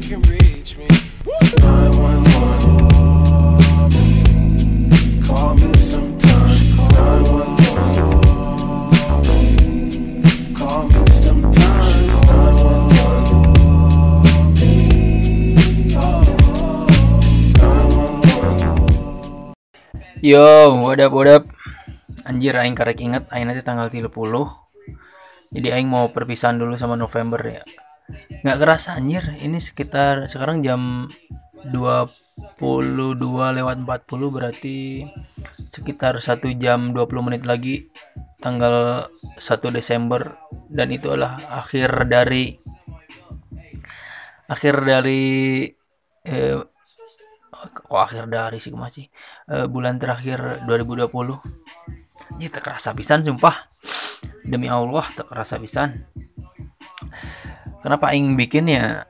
you can reach me. 911. Call me sometime. 911. Call me sometime. 911. Yo, what up, what up? Anjir, aing karek inget, aing nanti tanggal 30 Jadi aing mau perpisahan dulu sama November ya Nggak kerasa anjir, ini sekitar sekarang jam 22 lewat 40 berarti sekitar 1 jam 20 menit lagi tanggal 1 Desember. Dan itu adalah akhir dari akhir dari eh, kok akhir dari sih masih Eh, bulan terakhir 2020 ini tak kerasa pisan sumpah. Demi Allah tak kerasa pisan kenapa aing bikin ya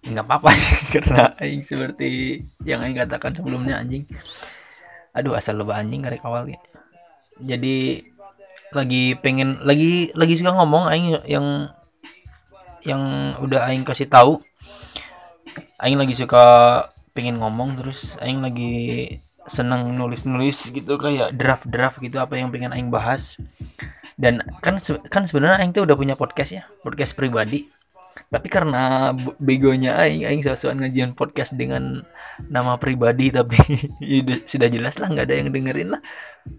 nggak apa-apa sih karena aing seperti yang aing katakan sebelumnya anjing. Aduh asal lebah anjing karek awal ya. Jadi lagi pengen lagi lagi suka ngomong aing yang yang udah aing kasih tahu. Aing lagi suka pengen ngomong terus aing lagi seneng nulis-nulis gitu kayak draft-draft gitu apa yang pengen aing bahas dan kan kan sebenarnya aing tuh udah punya podcast ya podcast pribadi. Tapi karena begonya aing aing sesuatu ngajian podcast dengan nama pribadi tapi udah- sudah jelas lah nggak ada yang dengerin lah.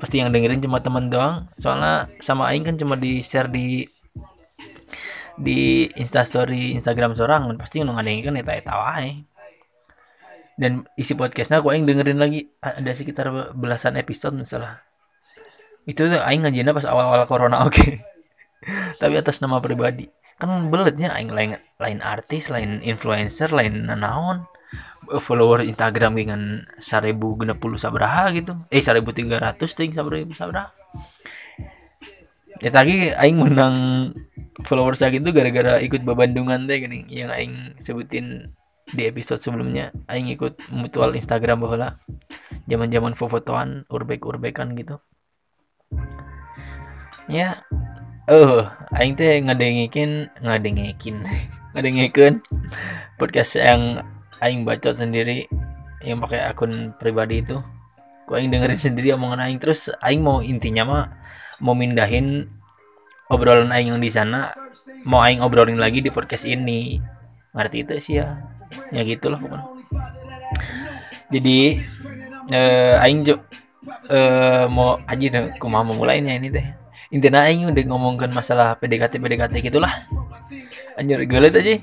Pasti yang dengerin cuma teman doang. Soalnya sama aing kan cuma di share di di instastory instagram seorang pasti yang ngadengin kan eta eta wae dan isi podcastnya aku aing dengerin lagi. Ada sekitar belasan episode misalnya itu tuh aing ngajiannya pas awal-awal corona oke. Tapi atas nama pribadi. Kan beletnya aing lain lain artis lain influencer lain naon follower Instagram dengan seribu genep puluh sabraha gitu. Eh seribu tiga ratus ting seribu sabraha. Ya tadi aing menang followers saya gitu gara-gara ikut babandungan teh gini yang aing sebutin di episode sebelumnya. Aing ikut mutual Instagram bahwa zaman-zaman fotoan urbek-urbekan gitu ya. Eh aing teh ngadengekin ngadengekin ngadengekin podcast yang aing bacot sendiri yang pakai akun pribadi itu. Ku aing dengerin sendiri omongan aing terus aing mau intinya mah mau mindahin obrolan aing yang di sana mau aing obrolin lagi di podcast ini. Ngerti itu sih ya? Ya gitulah pokoknya. Jadi eh aing jo eh mau aja kumaha mau mulainya ini teh intinya aing udah ngomongkan masalah PDKT PDKT gitulah. Anjir tuh sih.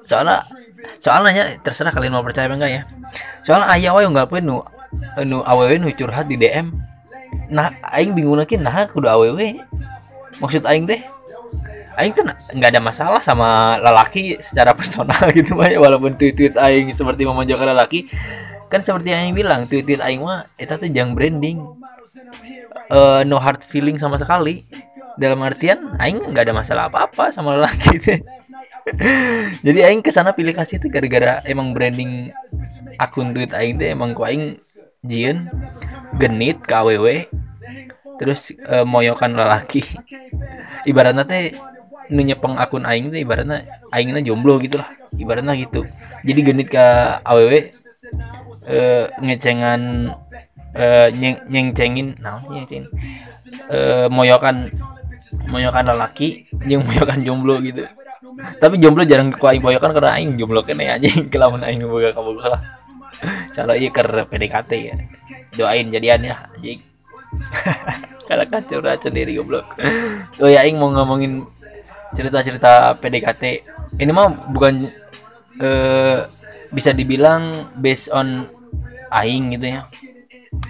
Soalnya soalnya ya, terserah kalian mau percaya apa enggak ya. Soalnya ayah wae nggak nu nu awewe nu curhat di DM nah aing bingung lagi nah kudu awewe. Maksud aing teh aing tuh nggak ada masalah sama lelaki secara personal gitu mah ya, walaupun tweet-tweet aing seperti memonjolkan lelaki kan seperti yang aing bilang tweet-tweet aing mah eta tuh jang branding. Eh, no hard feeling sama sekali. Dalam artian aing nggak ada masalah apa-apa sama lelaki teh. Jadi aing ke sana pilih kasih itu gara-gara emang branding akun tweet aing teh emang ku aing jieun genit KWW terus eh, moyokan lelaki. Ibaratnya teh nyepeng akun aing teh ibaratnya aingnya jomblo gitu lah ibaratnya gitu. Jadi genit ke aww eh, ngecengan eh, nyeng nyengcengin nah nyengcengin? Eh, moyokan moyokan lelaki yang moyokan jomblo gitu. Tapi jomblo jarang ku moyokan karena aing jomblo kene anjing kelamun aing boga lah kalau iya ker PDKT ya doain jadian ya anjing. Kalau kacau racun diri goblok. Oh ya aing mau ngomongin cerita-cerita PDKT. Ini mah bukan eh bisa dibilang based on aing gitu ya.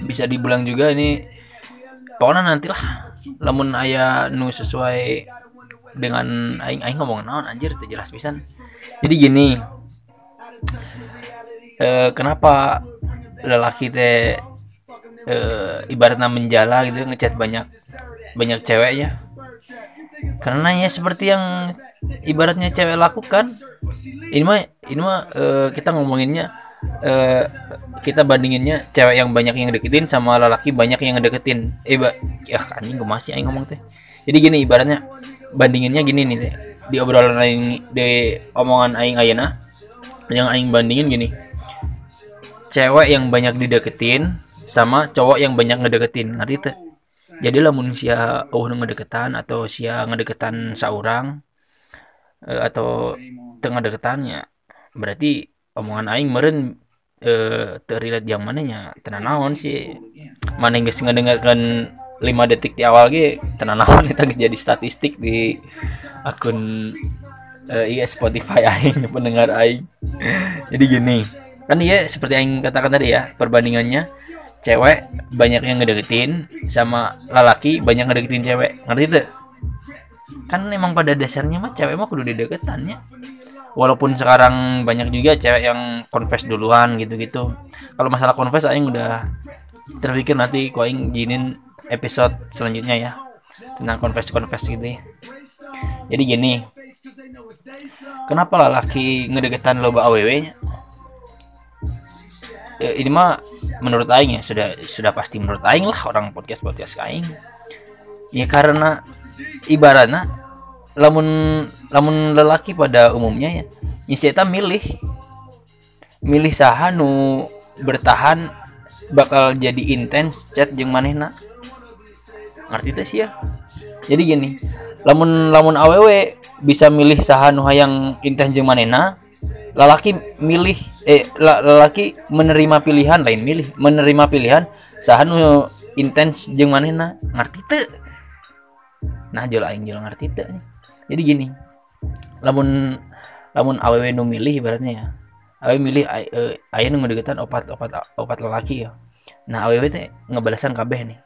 Bisa dibilang juga ini pokoknya nantilah lamun aya nu sesuai dengan aing aing ngomong naon anjir teu jelas pisan. Jadi gini eh kenapa lelaki teh eh, ibaratnya menjala gitu ngechat banyak banyak cewek ya karena ya seperti yang ibaratnya cewek lakukan ini mah ini mah eh, kita ngomonginnya eh, kita bandinginnya cewek yang banyak yang deketin sama lelaki banyak yang ngedeketin eh ba ya anjing gue masih aing ngomong teh. Jadi gini ibaratnya bandinginnya gini nih teh. Di obrolan aing di omongan aing ayeuna yang aing bandingin gini. Cewek yang banyak dideketin sama cowok yang banyak ngedeketin. Ngerti teh jadi lamun sia oh ngedeketan atau sia ngedeketan seorang eh, atau tengah deketannya. Berarti omongan aing meren eh terlihat yang mananya tenan naon sih? mana yang geus ngadengarkeun 5 detik di awal ge tenan naon eta jadi statistik di akun eh, iya Spotify aing pendengar aing. Jadi gini kan iya seperti yang katakan tadi ya perbandingannya cewek banyak yang ngedeketin sama lelaki banyak ngedeketin cewek. Ngerti tuh? Kan emang pada dasarnya mah cewek mah kudu dideketannya. Walaupun sekarang banyak juga cewek yang confess duluan gitu-gitu. Kalau masalah confess aing udah terpikir nanti ku aing jinin episode selanjutnya ya tentang confess confess gitu ya. jadi gini kenapa lelaki ngedeketan loba aww nya Ya, ini mah menurut aing ya sudah sudah pasti menurut aing lah orang podcast podcast aing. Ya karena ibaratnya lamun lamun lelaki pada umumnya ya nyiseta milih milih saha nu bertahan bakal jadi intens chat jeung manehna. Ngerti teh sih ya jadi gini lamun lamun aww bisa milih saha nu hayang intens jeung manehna lelaki milih eh la- lelaki menerima pilihan lain milih menerima pilihan saha nu intens jeung manehna ngerti teu nah jol aing jol ngerti teu jadi gini lamun lamun aww nu milih ibaratnya ya aww milih eh, aya nu ngedeketan opat opat opat lelaki ya. Nah aww teh ngebalasan kabeh nih.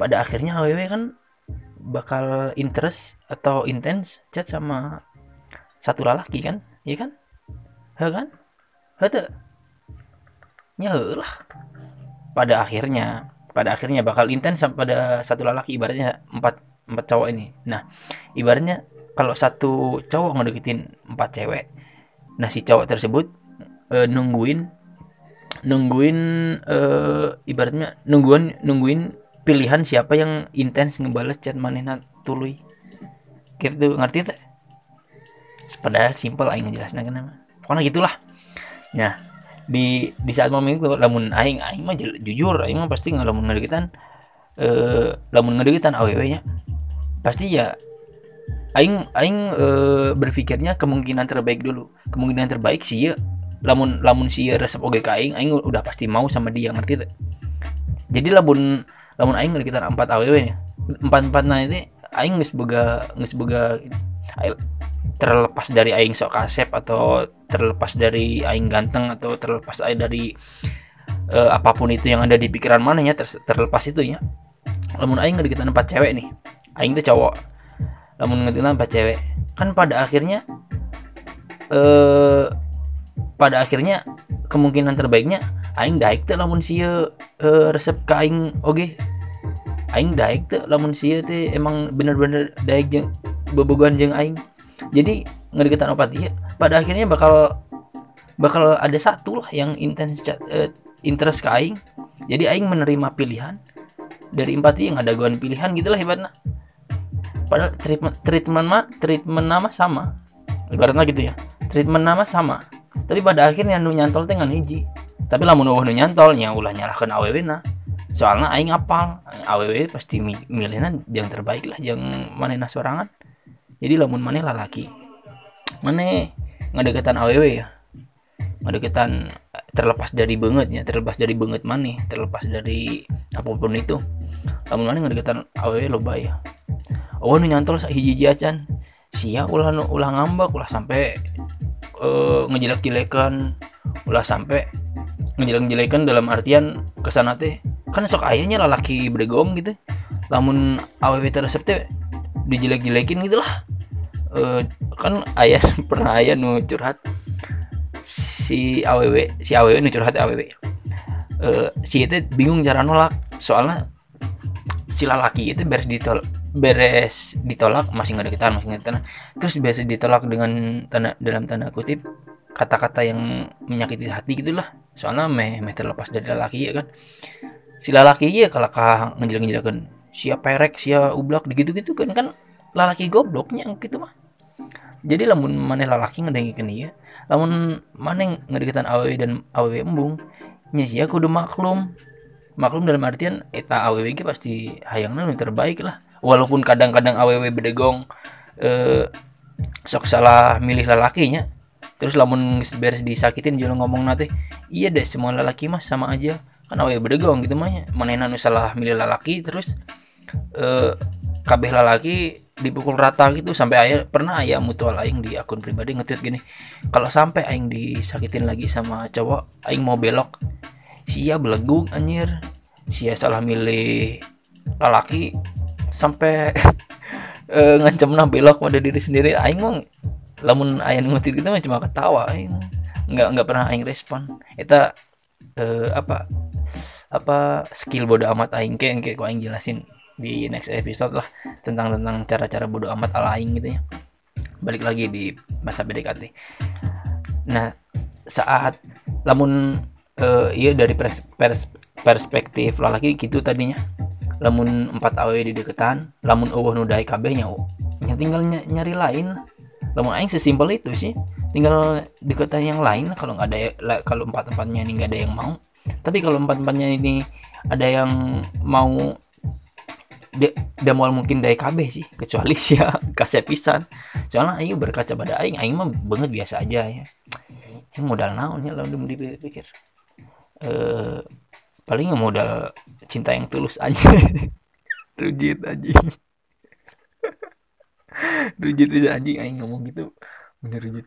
Pada akhirnya aww kan bakal interest atau intens chat sama satu lelaki kan iya kan Kan? Heh nya heuh lah. Pada akhirnya pada akhirnya bakal intens pada satu lelaki ibaratnya empat empat cowok ini. Nah ibaratnya kalau satu cowok ngedeketin empat cewek nah si cowok tersebut eh, nungguin nungguin eh, ibaratnya nungguin nungguin pilihan siapa yang intens ngebales chat manehna tuluy gitu ngerti teh? Padahal simpel aing ngejelasna kenapa pokoknya gitulah. Nah di di saat momen itu lamun aing aing mah jujur aing mah pasti nggak lamun ngedeketan eh lamun ngedeketan awewe nya. Pasti ya aing aing eh, berpikirnya kemungkinan terbaik dulu. Kemungkinan terbaik sih ya lamun lamun sih resep oge ka aing aing udah pasti mau sama dia ngerti teh? Jadi lamun lamun aing ngedeketan empat aww nya empat empat itu aing geus boga geus boga aing- terlepas dari aing sok kasep atau terlepas dari aing ganteng atau terlepas dari eh, apa pun itu yang ada di pikiran mananya ter- terlepas itu ya lamun aing ngedeketan empat cewek nih aing tuh cowok. Lamun ngedeketan empat cewek kan pada akhirnya eh pada akhirnya kemungkinan terbaiknya aing daek teh lamun sia eh, resep ka aing oge. Aing daek teh lamun sia teh emang bener-bener daek jeung bobogohan jeung aing jadi ngedeketan opat iya. Pada akhirnya bakal bakal ada satu lah yang intens eh, interest ke aing. Jadi aing menerima pilihan. Dari empat yang ada gua pilihan gitulah ibaratnya. Padahal treatment treatment mah treatment nama sama. Ibaratnya gitu ya. Treatment nama sama. Tapi pada akhirnya nu nyantol teh ngan hiji. Tapi lamun eueuh nu nyantol nya ulah nyalahkeun awewe na soalnya aing apal. Awewe pasti mi- milihna yang terbaik lah yang manehna sorangan jadi lamun maneh lalaki maneh ngadeketan awewe ya. Ngadeketan eh, terlepas dari banget ya terlepas dari banget maneh terlepas dari apa pun itu. Lamun maneh ngadeketan awewe loba ya. Oh nu nyantol hiji acan sia ulah ulah ngambek ulah sampai eh, ngejelek-jelekan. Ulah sampai ngejelek-jelekan dalam artian ke sana teh. Kan sok ayahnya lalaki bregong gitu. Lamun awewe teresep teh dijelek-jelekin gitu lah Eh, kan ayah pernah ayah nu curhat si aww si aww nu curhat aww Eh, si itu bingung cara nolak soalnya si laki itu beres ditolak beres ditolak masih nggak deketan masih nggak deketan terus biasa ditolak dengan tanda dalam tanda kutip kata-kata yang menyakiti hati gitulah. Soalnya meh meh terlepas dari laki ya kan? Si lalaki ya kalau kah ngejelek ngejelekan siapa perek siapa ublak gitu gitu kan kan lalaki gobloknya gitu mah jadi lamun mana lalaki ngedengikeun ieu lamun mana ngedeketan awewe dan awewe embung nya sia kudu maklum. Maklum dalam artian eta awewe ge pasti hayangna nu terbaik lah. Walaupun kadang-kadang awewe bedegong eh, sok salah milih lalakinya terus lamun beres disakitin jeung ngomong nate iya deh semua lelaki mah sama aja. Kan awewe bedegong gitu mah nya. manehna nu salah milih lalaki terus eh kabeh lalaki dipukul rata gitu sampai ayah pernah ayah mutual aing di akun pribadi nge-tweet gini kalau sampai aing disakitin lagi sama cowok aing mau belok. Sia belegung anjir. Sia salah milih lalaki sampai eh, ngancam nah belok pada diri sendiri. Aing mah lamun aing ngetit gitu mah cuma ketawa aing nggak nggak pernah aing respon. Eta eh, apa apa skill bodo amat aing kayak gua aing jelasin di next episode lah tentang tentang cara-cara bodo amat ala aing gitu ya. Balik lagi di masa PDKT. Nah saat lamun eh, iya dari pers- pers- perspektif lalaki gitu tadinya. Lamun empat awe di deketan lamun eueuh nu kabehnya oh. yang tinggal ny- nyari lain lamun aing sesimpel itu sih tinggal deketan yang lain kalau nggak ada la- kalau empat empatnya ini nggak ada yang mau. Tapi kalau empat empatnya ini ada yang mau dia dia mau mungkin dari KB sih kecuali sih ya kasih pisan. Soalnya aing berkaca pada aing aing mah banget biasa aja ya. Yang modal naonnya lalu dipikir eh paling modal cinta yang tulus aja. Rujit aja rujit bisa anjing aing ngomong gitu bener rujit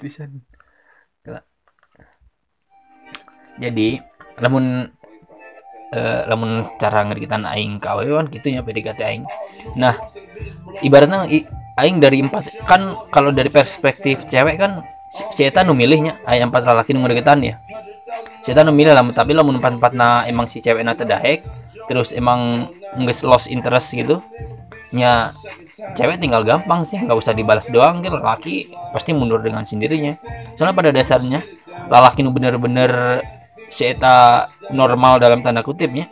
Gila. jadi lamun eh, lamun cara ngerikitan aing ka awewe kan gitu ya PDKT aing. Nah ibaratnya aing dari empat kan kalau dari perspektif cewek kan si si eta nu milihnya aya empat lalaki nu ngerikitan ya. Si eta nu milih lah tapi lamun empat empatna emang si cewek na terdahek terus emang nggak lost interest gitu nya cewek tinggal gampang sih nggak usah dibalas doang kan laki pasti mundur dengan sendirinya. Soalnya pada dasarnya lalaki nu bener-bener si eta normal dalam tanda kutipnya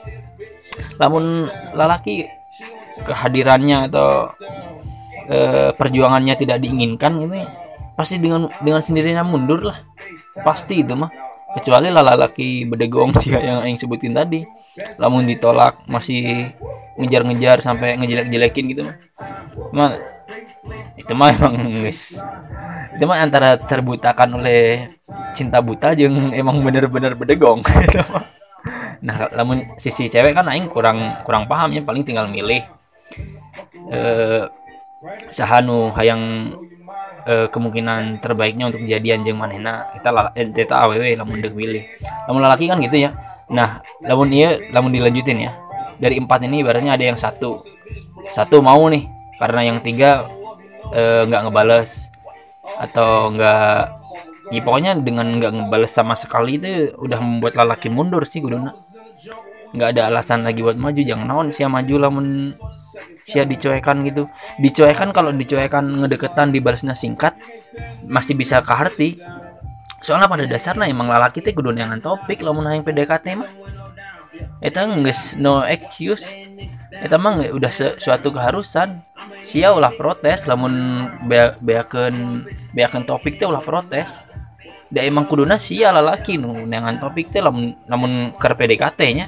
namun lalaki kehadirannya atau eh, perjuangannya tidak diinginkan ya, pasti dengan dengan sendirinya mundur lah. Pasti itu mah kecuali lalaki bedegong sih yang aing sebutin tadi. Lamun ditolak masih ngejar-ngejar sampai ngejelek-jelekin gitu mah. Itu mah emang guys itu mah antara terbutakan oleh cinta buta jeung emang bener-bener bedegong. Itu mah. nah lamun sisi cewek kan aing kurang kurang paham ya paling tinggal milih. Eh sahanu hayang eh, kemungkinan terbaiknya untuk jadian jeung manehna kita la- eh, eta awewe lamun deuk milih lamun lalaki kan gitu ya. Nah lamun iya lamun dilanjutin ya. Dari empat ini ibaratnya ada yang satu. Satu mau nih karena yang tiga eh, nggak ngebales. Atau nggak ya pokoknya dengan nggak ngebales sama sekali itu udah membuat lalaki mundur sih kuduna nggak ada alasan lagi buat maju jangan naon sia maju lamun sia dicuekan gitu. Dicuekan kalau dicuekan ngedeketan dibalasnya singkat masih bisa ke hati. Soalnya pada dasarnya emang lalaki teh kudu neangan topik lamun hayang PDKT mah. Eta geus no excuse. Eta mah udah suatu keharusan. Sia ulah protes lamun bea beakeun beakeun topik teh ulah protes da emang kuduna sia lalaki nu. Neangan topik teh lamun lamun keur PDKT nya.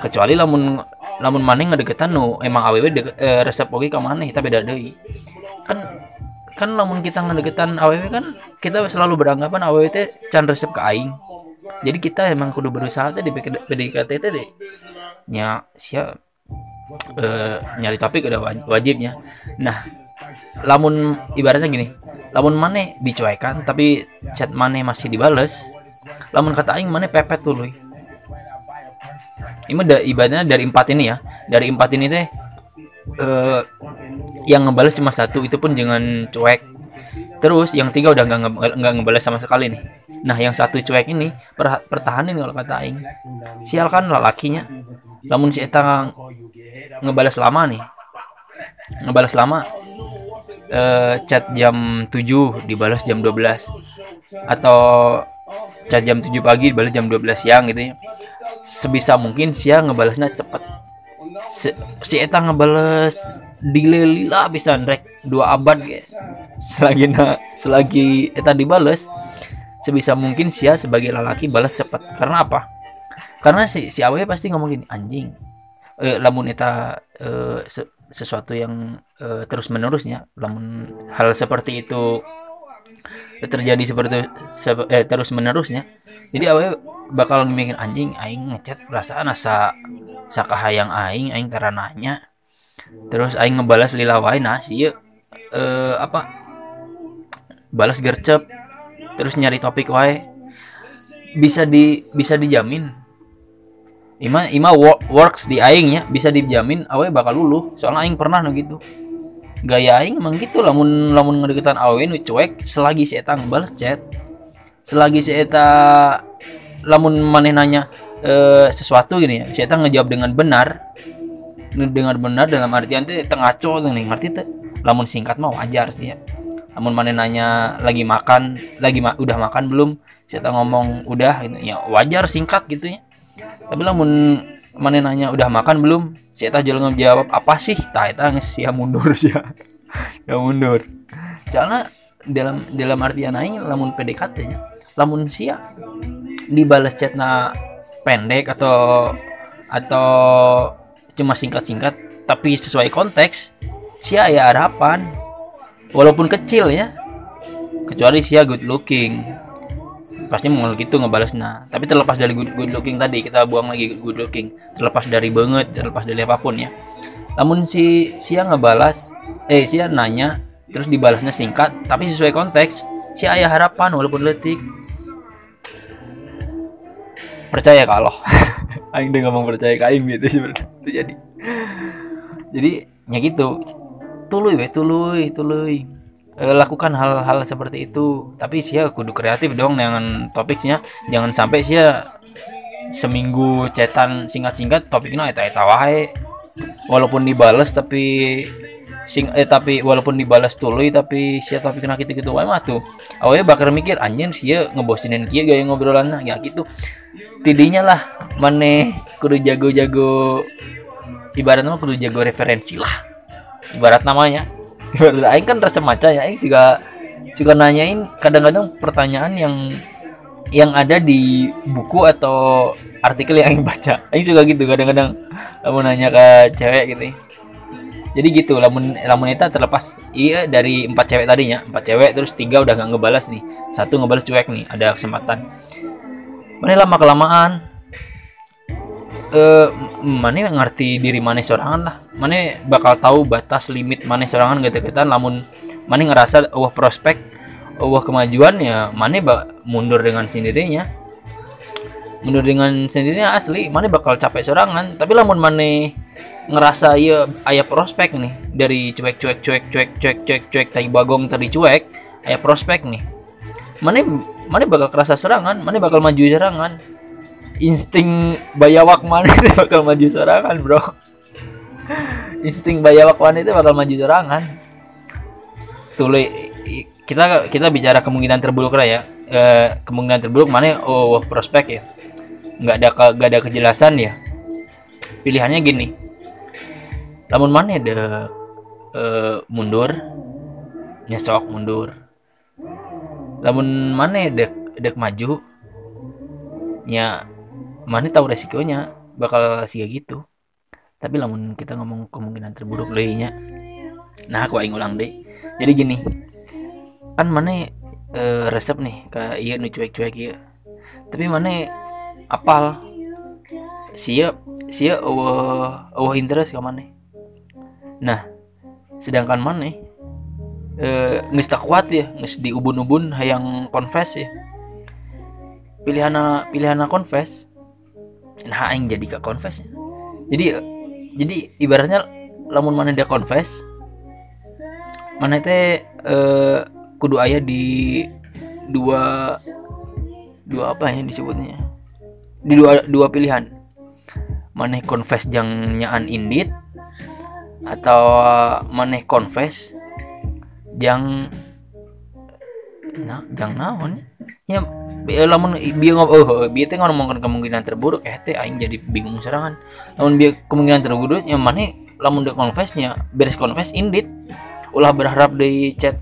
Kecuali lamun lamun maneh ngadeketan nu emang awewe deket, eh, resep oge ka maneh eta beda deui. Kan kan lamun kita ngadeketan awewe kan kita selalu beranggapan awewe teh can resep ke aing. Jadi kita emang kudu berusaha teh di PDKT teh deh nya sia eh, nyari topik udah waj- wajibnya. Nah lamun ibaratnya gini lamun maneh dicuekan tapi chat maneh masih dibales lamun kata aing maneh pepet tuh luy. Ini da, ibaratnya dari empat ini ya. Dari empat ini teh eh, yang ngebales cuma satu itu pun jangan cuek. Terus yang tiga udah nggak nggak ngebales sama sekali nih. Nah yang satu cuek ini per, pertahanin kalau kata aing. Sial kan lalakinya. Lamun si eta nge- ngebales lama nih ngebales lama eh, chat jam 7 dibalas jam 12 atau chat jam 7 pagi dibalas jam 12 siang gitu ya. Sebisa mungkin siang ngebalasnya cepet. Si, si eta ngebales delay lila bisa rek. Dua abad ge selagi na selagi eta dibales sebisa mungkin sia sebagai lelaki balas cepat karena apa? Karena si si awe pasti ngomong gini anjing eh, lamun eta eh, se- sesuatu yang eh, terus menerusnya lamun hal seperti itu terjadi seperti sep- eh, terus menerusnya jadi awe bakal mikir anjing aing ngechat perasaan asa sakahayang aing aing tarananya. Terus aing ngebalas lila wae nah sih eh, apa balas gercep terus nyari topik wae. Bisa di bisa dijamin ima ima wo- works di aingnya bisa dijamin awe bakal luluh. Soalnya aing pernah no gitu. Gaya aing emang gitu lamun lamun ngedeketan awe nu cuek selagi si eta ngebales chat selagi si eta lamun maneh nanya eh, sesuatu gini ya si eta ngejawab dengan benar dengan benar dalam artian teh tengah cowok nih ngerti teh lamun singkat mah wajar sih ya. Lamun maneh nanya lagi makan lagi ma- udah makan belum? Si eta ngomong udah gitu. Ya wajar singkat gitu ya tapi lamun maneh nanya udah makan belum? Si eta jalan ngejawab apa sih? Tah eta geus sia mundur sia ya mundur. Soalnya dalam dalam artian aing lamun PDKT nya lamun sia dibalas chatna pendek atau atau cuma singkat-singkat tapi sesuai konteks sia ya harapan. Walaupun kecil ya kecuali sia good looking pasti mau gitu ngebalasnya. Tapi terlepas dari good, good looking tadi kita buang lagi good looking. Terlepas dari banget terlepas dari apa pun ya. Namun si sia ngebalas eh sia nanya terus dibalasnya singkat tapi sesuai konteks si ayah harapan walaupun letik. Percaya kalau aing udah ngomong percaya ke aing gitu sebenarnya. Jadi. Jadi ya gitu. Tuluy we tuluy tuluy Eh, lakukan hal-hal seperti itu. Tapi sia kudu kreatif dong dengan topiknya. Jangan sampai sia seminggu cetan singkat-singkat topiknya eta eta wae. Walaupun dibales tapi sing eh tapi walaupun dibales tuluy tapi sia topiknya gitu gitu wae mah tuh. Awalnya bakal mikir anjing sia ngebosinin kieu gaya ngobrolan ya gitu. Tidinya lah maneh kudu jago-jago ibaratnya kudu jago referensi lah. Ibarat namanya ibarat aing kan rasa maca ya. Aing juga juga nanyain kadang-kadang pertanyaan yang yang ada di buku atau artikel yang aing baca. Aing juga gitu kadang-kadang mau nanya ke cewek gitu. Jadi gitu lamun lamun eta terlepas iya dari empat cewek tadinya. Empat cewek terus tiga udah nggak ngebalas nih. Satu ngebalas cuek nih ada kesempatan. Mana lama kelamaan eh mana ngerti diri mana sorangan lah. Mana bakal tahu batas limit mana sorangan gitu-gituan. Lamun mana ngerasa wah prospek wah kemajuan ya mana ba- mundur dengan sendirinya. Mundur dengan sendirinya asli mana bakal capek sorangan. Tapi lamun mana ngerasa ya ayah prospek nih dari cuek cuek cuek cuek cuek cuek cuek tai bagong tadi cuek ayah prospek nih. Mana mana bakal kerasa serangan mana bakal maju serangan insting bayawak mana itu bakal maju serangan bro. Insting bayawak mana itu bakal maju serangan tule i- kita kita bicara kemungkinan terburuk lah ya. Eh, kemungkinan terburuk mana? Oh prospek ya. Nggak ada nggak ada kejelasan ya. Pilihannya gini. Lamun mana dek eh, mundur nyesok mundur. Lamun mana dek dek maju nya mana tahu resikonya bakal sia gitu. Tapi lamun kita ngomong kemungkinan terburuk lainnya nah aku aing ulang deh. Jadi gini kan mana eh, resep nih ke iya nu cuek-cuek iya tapi mana apal. Sia sia eueuh eueuh interest ke mana nah sedangkan mana eh tak kuat ya geus diubun-ubun hayang confess ya. Pilihana pilihana confess nah aing jadi ke confess. Jadi jadi ibaratnya lamun mana dia confess mana teh eh, kudu ayah di dua dua apa ya disebutnya? Di dua dua pilihan. Maneh confess jang nyaan indit atau maneh confess jang nah jang naon? Ya lamun bieu ngom oh bieu teh ngomongkeun kemungkinan terburuk eh teh aing jadi bingung serangan lamun bieu kemungkinan terburuk yang mana lamun dek confess-nya beres confess indit ulah berharap di chat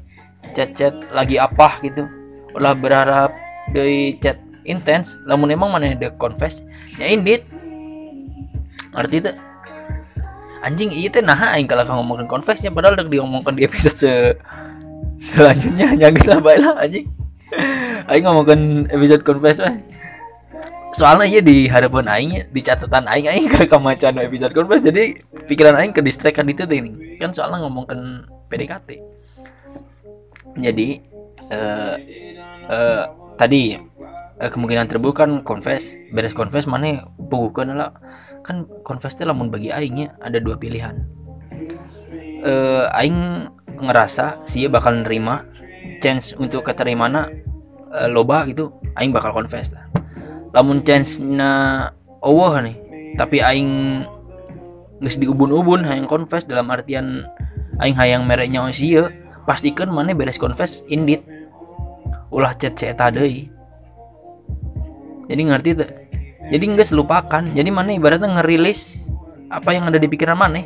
chat chat lagi apa gitu. Ulah berharap di chat intens lamun emang mana dek confess nya indit arti itu anjing iya teh nah aing kalau ngomongin confessnya padahal udah diomongkan di episode se- selanjutnya yang lah bae lah anjing aing ngomongin episode confess mah soalnya iya di harapan aing di catatan aing aing ke kemacan episode confess jadi pikiran aing ke distract kan itu ini kan soalnya ngomongin PDKT jadi eh eh, tadi eh, kemungkinan terbuka kan confess beres confess mana pugukeun lah. Kan confess teh lamun bagi aing ya ada dua pilihan. Eh aing ngerasa sih bakal nerima chance untuk keterimana eh, loba gitu aing bakal confess lah. Lamun chance na Allah nih tapi aing geus diubun-ubun hayang confess dalam artian aing hayang mereknya sia pastikan mana beres confess indit ulah chat chat deui. Jadi ngerti tuh jadi nggak lupakan jadi mana ibaratnya ngerilis apa yang ada di pikiran mana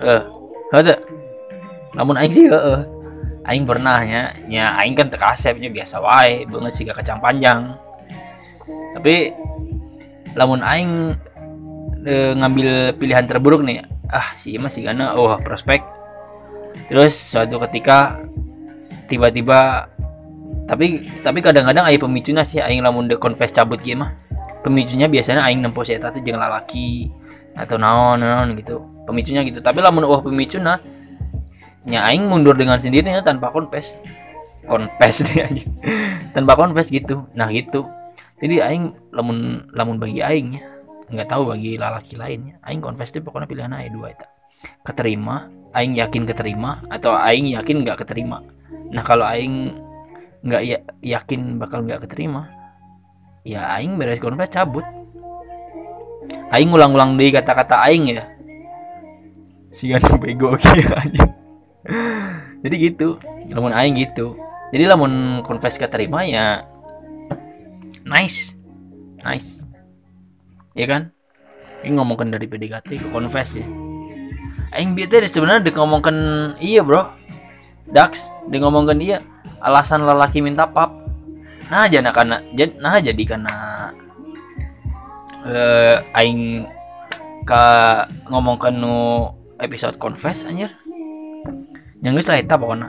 eh ada namun aing sih eh aing pernah nya nya aing kan tekasepnya biasa wae banget sih gak kacang panjang. Tapi lamun aing eh, ngambil pilihan terburuk nih ah sih masih gana oh prospek. Terus suatu ketika tiba-tiba tapi tapi kadang-kadang aing pemicunya sih aing lamun de confess cabut mah pemicunya biasanya aing nempo si eta teh jeung lalaki atau naon naon gitu pemicunya gitu. Tapi lamun wah pemicuna nya aing mundur dengan sendirinya tanpa confess confess deh anjing. Tanpa confess gitu. Nah gitu. Jadi aing lamun lamun bagi aing ya nggak tahu bagi lalaki lainnya aing confess tuh pokoknya pilihan aing dua itu keterima aing yakin keterima atau aing yakin nggak keterima. Nah kalau aing nggak ya, yakin bakal nggak keterima ya aing beres confess cabut. Aing ulang-ulang deh kata-kata aing ya. Si bego gitu aja jadi gitu lamun aing gitu. Jadi lamun confess keterima ya nice nice. Ya kan? Ini ngomongkan dari PDKT ke confess ya. Aing teh sebenarnya dia ngomongkan iya bro. Dax dia ngomongkan iya. Alasan lelaki minta pap. Nah aja nah karena jadi nah jadi karena eh aing ka ngomongkan nu episode confess anjir yang geus lah eta pokoknya.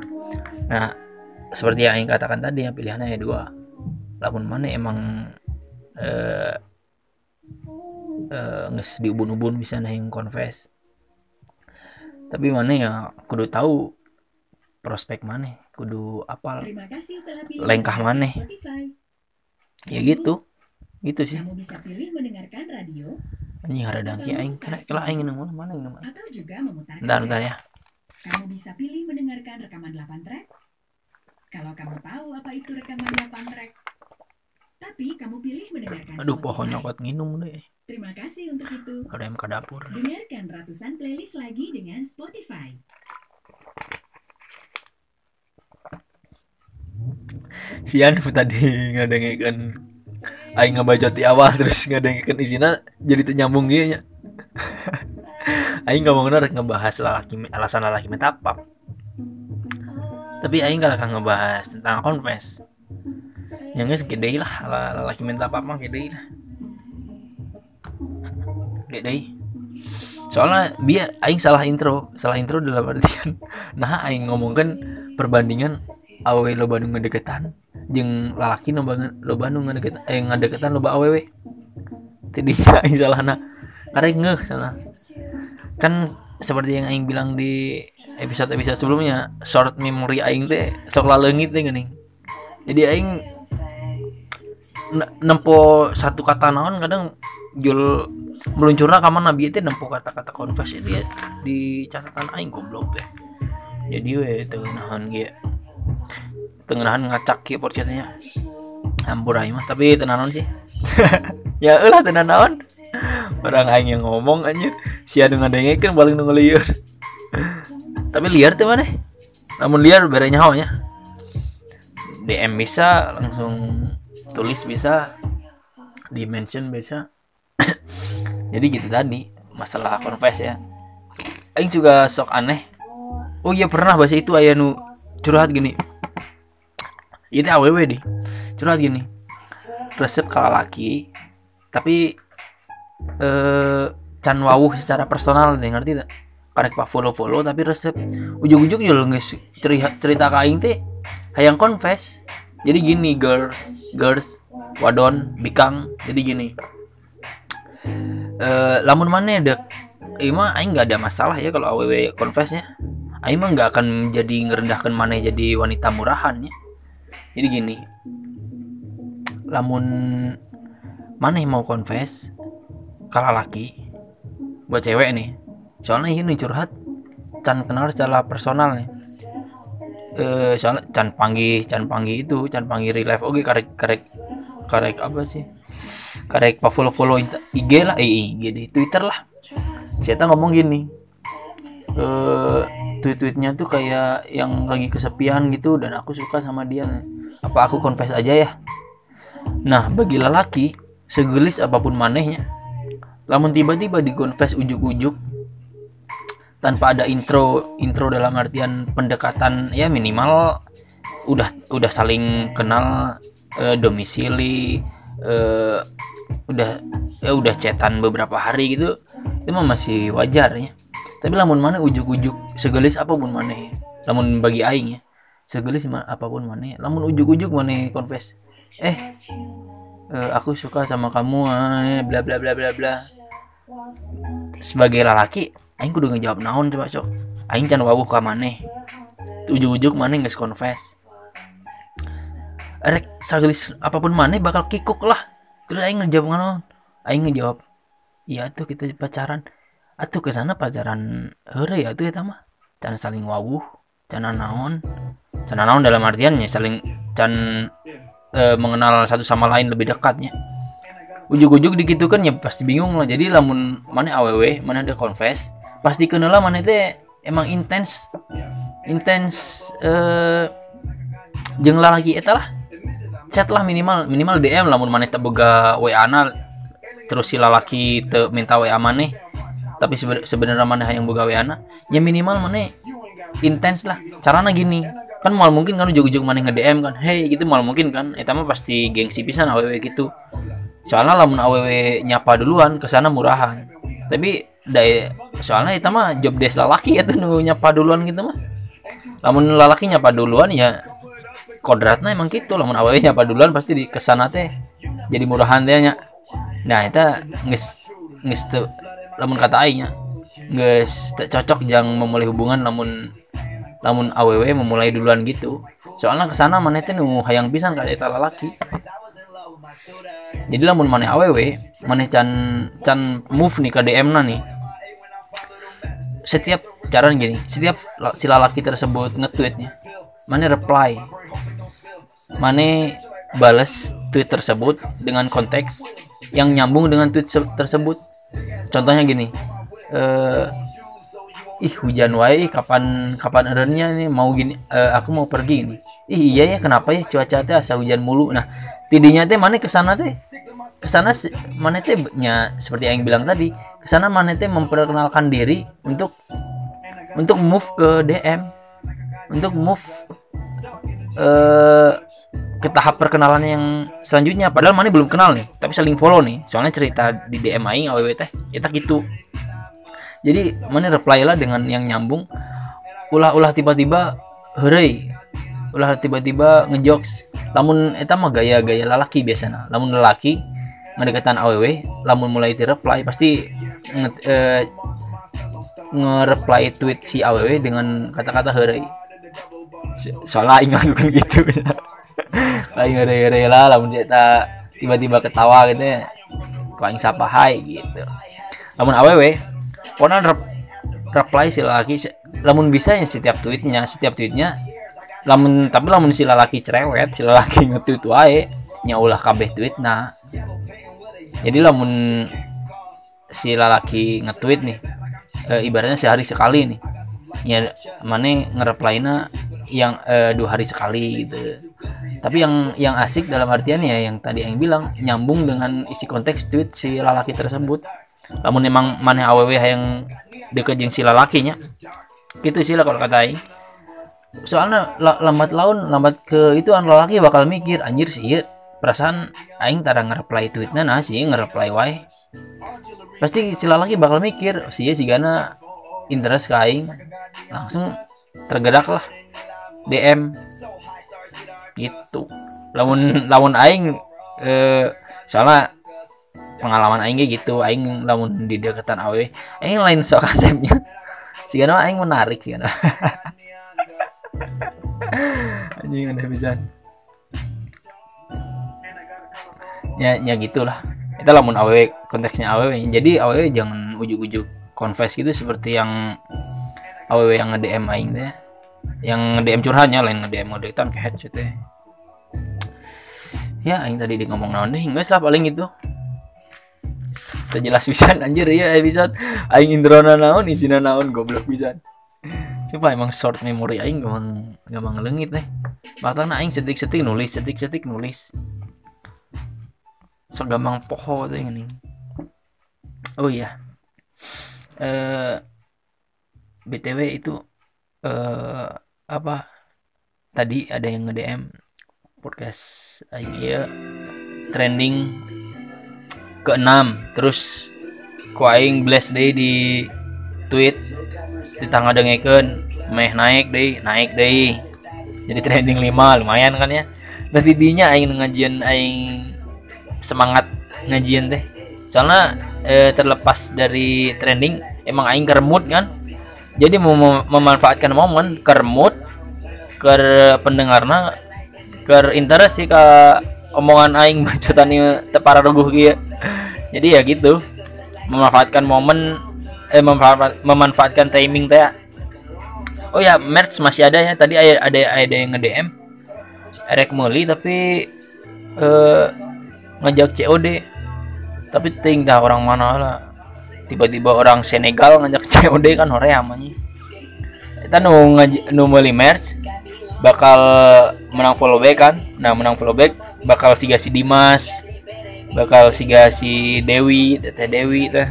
Nah seperti yang aing katakan tadi yang pilihannya ya dua. Lamun mana emang eh eh geus diubun-ubun bisa nahing confess. Tapi mana ya kudu tahu prospek mana kudu apal Lengkah. Spotify. ya gitu. Gitu sih. Kamu bisa pilih mendengarkan radio anjing ada dangki aing. Kena kela aing nang mana mana nang mana juga memutar bentar bentar ya Kamu bisa pilih mendengarkan rekaman 8 track. Kalau kamu tahu apa itu rekaman 8 track. Tapi kamu pilih mendengarkan aduh Spotify. pohon nyokot nginum deh Terima kasih untuk itu. ada yang ke dapur Dengarkan ratusan playlist lagi dengan Spotify. sian tadi ngadengekeun aing ngebacot di awal terus ngadengekeun isina jadi teu nyambung gitu nya aing ngomongna rek ngebahas lalaki alasan lalaki minta pap tapi aing gak akan ngebahas tentang confess yang geus gede lah la- lalaki minta pap mah gede lah. Gede soalnya biar aing salah intro salah intro dalam artian nah aing ngomongkan perbandingan awewe loba nu ngadeketan jeung lalaki nu banget loba nu ngadeketan eh ngadeketan loba awewe tidinya aing salahna. Karek ngeuh salah kan seperti yang aing bilang di episode-episode sebelumnya short memory aing teh sok laleungit teh geuning. Jadi aing ne- nempo satu kata naon kadang jul meluncurna ka mana bieu teh nempo kata-kata confess itu ya di catatan aing goblok teh. Jadi we teu nahan ge tengenahan ngacak kieu porcetnya ampur aing mah tapi tenanon sih. Ya ulah tenan naon orang aing yang ngomong anjir. Sia nu ngadengekeun paling nu ngelieur tapi liar teh mana namun liar bere nyawa nya DM bisa langsung tulis bisa di mention bisa. Jadi gitu tadi masalah confess ya. Aing juga sok aneh. Oh iya pernah bahasa itu ayah nu curhat gini. Itu aww di. Curhat gini. Resep kalau laki tapi eh can wawuh secara personal nih ngerti tak? Karek pak follow follow tapi resep ujung-ujung juga nggak cerita cerita ke aing teh hayang confess. Jadi gini girls girls wadon bikang jadi gini. Eh lamun mana dek Ima aing nggak ada masalah ya kalau aww confessnya. Aing mah nggak akan jadi ngerendahkan mana jadi wanita murahan ya. Jadi gini lamun mana yang mau confess kalau laki buat cewek nih. Soalnya ini curhat can kenal secara personal nih. Eh soalnya can panggil can panggil itu can panggil real life. Oke karek karek karek apa sih? Karek follow follow IG lah eh IG di Twitter lah. Saya ngomong gini? Eh tweet-tweetnya tuh kayak yang lagi kesepian gitu dan aku suka sama dia. Apa aku confess aja ya? Nah bagi lelaki segelis apa pun manehnya lamun tiba-tiba di confess ujuk-ujuk tanpa ada intro intro dalam artian pendekatan ya minimal udah udah saling kenal eh, domisili eh, udah ya udah cetan beberapa hari gitu itu mah masih wajar ya. Tapi lamun mana ujuk-ujuk segelis apa pun mana lamun bagi aing ya segelis apa pun mana lamun ujuk-ujuk mana confess eh eh, aku suka sama kamu eh, bla bla bla bla bla sebagai lelaki aing kudu ngejawab naon coba cok. Aing can wawuh ka maneh. Ujuk-ujuk maneh geus confess. Rek sagelis apa pun maneh bakal kikuk lah. Terus aing ngejawab naon? Aing ngejawab iya tuh kita pacaran. Atuh ke sana pacaran heure ya tuh eta mah. Can saling wawuh can naon. Can naon dalam artiannya saling can eh, mengenal satu sama lain lebih dekatnya ujuk-ujuk dikitu kan ya pasti bingung lah. Jadi lamun mana aww mana ada confess pasti kenal mana teh emang intens intens eh jeung lalaki eta lah. Chat lah minimal minimal DM lamun mana teh boga WA na terus si lalaki teu minta WA maneh. Tapi sebe- sebenarnya mana yang boga WA na ya minimal mana intens lah. Caranya gini kan mal mungkin kan ujuk-ujuk mana nge DM kan. Hey gitu mal mungkin kan. Eta mah pasti gengsi pisan aww gitu soalnya lamun aww nyapa duluan ke sana murahan. Tapi dari soalnya itu mah job desk lalaki ya tuh nyapa duluan gitu mah. Lamun lalaki nyapa duluan ya kodratnya emang gitu lamun aww nyapa duluan pasti di ke sana teh jadi murahan teh nya. Nah itu nges nges tuh lamun kata aingnya nges cocok yang memulai hubungan lamun lamun aww memulai duluan gitu. Soalnya ke sana mana teh nu hayang pisan ka eta lalaki jadi lamun mana aww mana can can move nih ke DM na nih. Setiap cara gini setiap si lalaki tersebut nge-tweetnya mana reply. Mana balas tweet tersebut dengan konteks yang nyambung dengan tweet se- tersebut. Contohnya gini eh ih hujan wae kapan kapan erenya nih mau gini eh, aku mau pergi nih. Ih iya ya kenapa ya cuaca teh asa hujan mulu. Nah tidinya teh mana ke sana teh? Ke sana mana teh nya seperti yang bilang tadi ke sana mana teh memperkenalkan diri untuk untuk move ke DM untuk move eh ke tahap perkenalan yang selanjutnya. Padahal mana belum kenal nih tapi saling follow nih. Soalnya cerita di DM aing aww teh kita gitu. Jadi mana reply lah dengan yang nyambung. Ulah-ulah tiba-tiba hurry ulah tiba-tiba ngejokes. Lamun eta mah gaya-gaya lalaki biasanya lamun lelaki ngedekatan aww lamun mulai di reply pasti nge, eh, nge-reply tweet si aww dengan kata-kata So- soalnya aing lakukan gitu. Aing hurry lah lamun cerita tiba-tiba ketawa gitu ya. Kok aing sapa hai gitu. Lamun aww pokoknya rep, reply si laki lamun bisa ya setiap tweetnya setiap tweetnya lamun tapi lamun si lalaki cerewet si lalaki nge-tweet wae nya ulah kabeh tweet nah jadi lamun si lalaki nge-tweet nih e, ibaratnya sehari sekali nih ya mana nge-reply-na yang eh, dua hari sekali gitu. Tapi yang yang asik dalam artian ya yang tadi yang bilang nyambung dengan isi konteks tweet si lalaki tersebut. Namun emang mana aww yang deket jeung si lalakinya gitu sih lah kalau kata aing soalnya la- lambat laun lambat ke itu an lalaki bakal mikir anjir sih ieu perasaan aing tara nge-reply tweetnya nah sih nge-reply wae. Pasti si lalaki bakal mikir sih si gana interest ke aing. Langsung tergerak lah DM gitu. Lamun lamun aing eh, soalnya pengalaman aing gitu aing lamun di deketan awe aing lain sok si gana aing menarik sih anjing ada bisa ya ya gitulah. Itu lamun awe konteksnya awe jadi awe jangan ujuk-ujuk confess gitu seperti yang awe yang nge DM aing teh. Yang DM curhatnya lain nge DM ngedeketan ke headset teh. Ya aing tadi di ngomong naon deh enggak lah paling itu. Terjelas bisa anjir ya episode aing introna naon isina naon goblok bisa Coba emang short memory aing gampang gampang ngelengit deh. Batangna aing setik-setik nulis, setik-setik nulis. So gampang poho teh gini. Oh iya. Eh BTW itu eh apa? Tadi ada yang nge-DM podcast aing ieu trending ke-6 terus ku aing bless deh di tweet tangga dengekeun meh naik deh naik deh jadi trending 5 lumayan kan ya. Dan tidinya aing ngajian aing semangat ngajian teh. Soalnya eh, terlepas dari trending emang aing keremut kan. Jadi mau mem- memanfaatkan momen keremut ke pendengarna ke interest sih ke omongan aing bacotan ieu teu pararuguh kieu. Jadi ya gitu memanfaatkan momen eh memanfaat, memanfaatkan timing teh oh ya merch masih ada ya. Tadi ada ada ada yang nge DM erek meuli tapi eh ngajak COD tapi ting dah orang mana lah. Tiba-tiba orang Senegal ngajak COD kan hore amanya kita nu ngaj nu meuli merch bakal menang follow back kan. Nah menang follow back bakal siga si Dimas bakal siga si Dewi teteh Dewi teh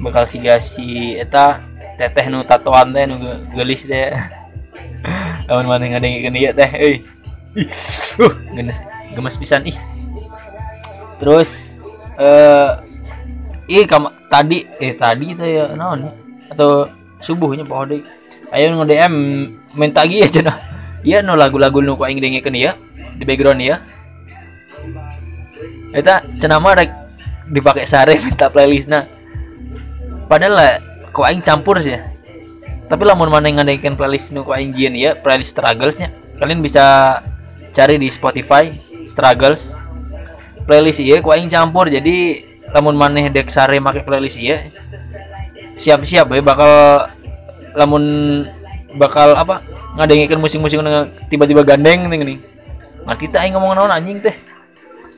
bakal siga si eta teteh nu tatoan teh nu ge- gelis teh. Lawan mana ngadengikeun ieu teh euy. Ih, uh gemes gemes pisan ih. Terus eh ih kam tadi eh tadi teh ya naon ya? Atau subuhnya poho deui ayo nge DM minta gieu cenah iya nu lagu-lagu nu ku aing dengikeun ieu di background ya eta cenah mah rek dipake sare minta playlistna padahal lah kok aing campur sih. Tapi lamun mana yang ngadain playlist nu ku aing jieun ya playlist strugglesnya. Kalian bisa cari di Spotify struggles. Playlist iya ku aing campur. Jadi lamun maneh dek sare make playlist iya. Siap-siap ya bakal lamun bakal apa ngadengikeun musik-musik tiba-tiba gandeng nih nih. Ngerti teh aing ngomong naon anjing teh?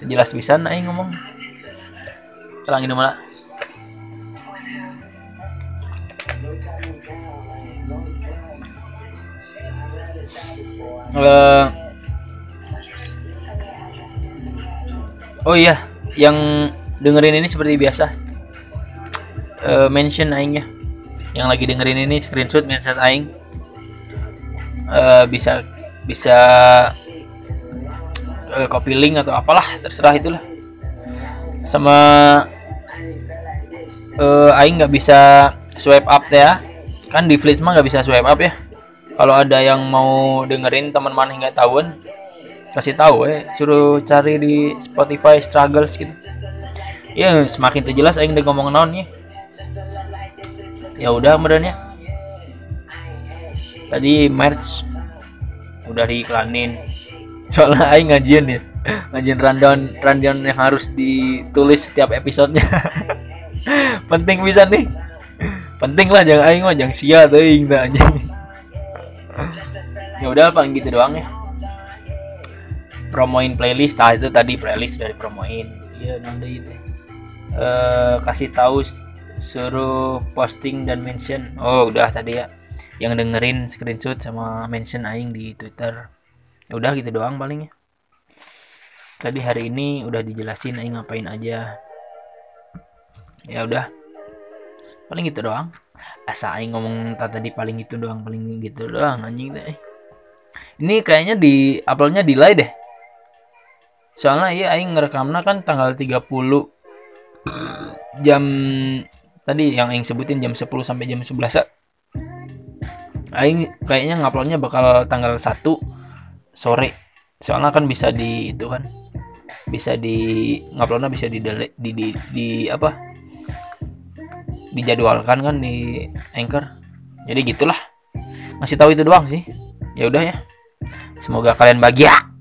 Jelas bisa aing ngomong. Kalang ini malah Eh, oh iya, yang dengerin ini seperti biasa. Eh, mention aing ya. Yang lagi dengerin ini screenshot mention aing. Eh, bisa bisa eh, copy link atau apalah, terserah itulah. Sama eh aing nggak bisa swipe up ya. Kan di Fleet mah nggak bisa swipe up ya kalau ada yang mau dengerin teman mana nggak tahuan kasih tahu eh suruh cari di Spotify struggles gitu. Ya semakin terjelas aing udah ngomong naon ya ya udah kemudian ya tadi merch udah diiklanin. Soalnya aing ngajian ya. Ngajian rundown rundown yang harus ditulis setiap episodenya. Penting bisa nih. Penting lah jangan aing mah jangan sia tah anjing ya udah paling gitu doang ya promoin playlist ah itu tadi playlist dari promoin iya nanti itu eh kasih tahu suruh posting dan mention oh udah tadi ya yang dengerin screenshot sama mention aing di Twitter. Ya udah gitu doang palingnya. Tadi hari ini udah dijelasin aing ngapain aja. Ya udah. Paling gitu doang. Asa aing ngomong ta- tadi paling gitu doang, paling gitu doang anjing deh. Ini kayaknya di uploadnya delay deh. Soalnya iya aing ngerekamnya kan tanggal 30 jam tadi yang aing sebutin jam 10 sampai jam 11 aing kayaknya nguploadnya bakal tanggal 1 sore. Soalnya kan bisa di itu kan bisa di nguploadnya bisa di, dele- di, di, di apa? Dijadwalkan kan di anchor. Jadi gitulah. Ngasih tahu itu doang sih ya udah ya. Semoga kalian bahagia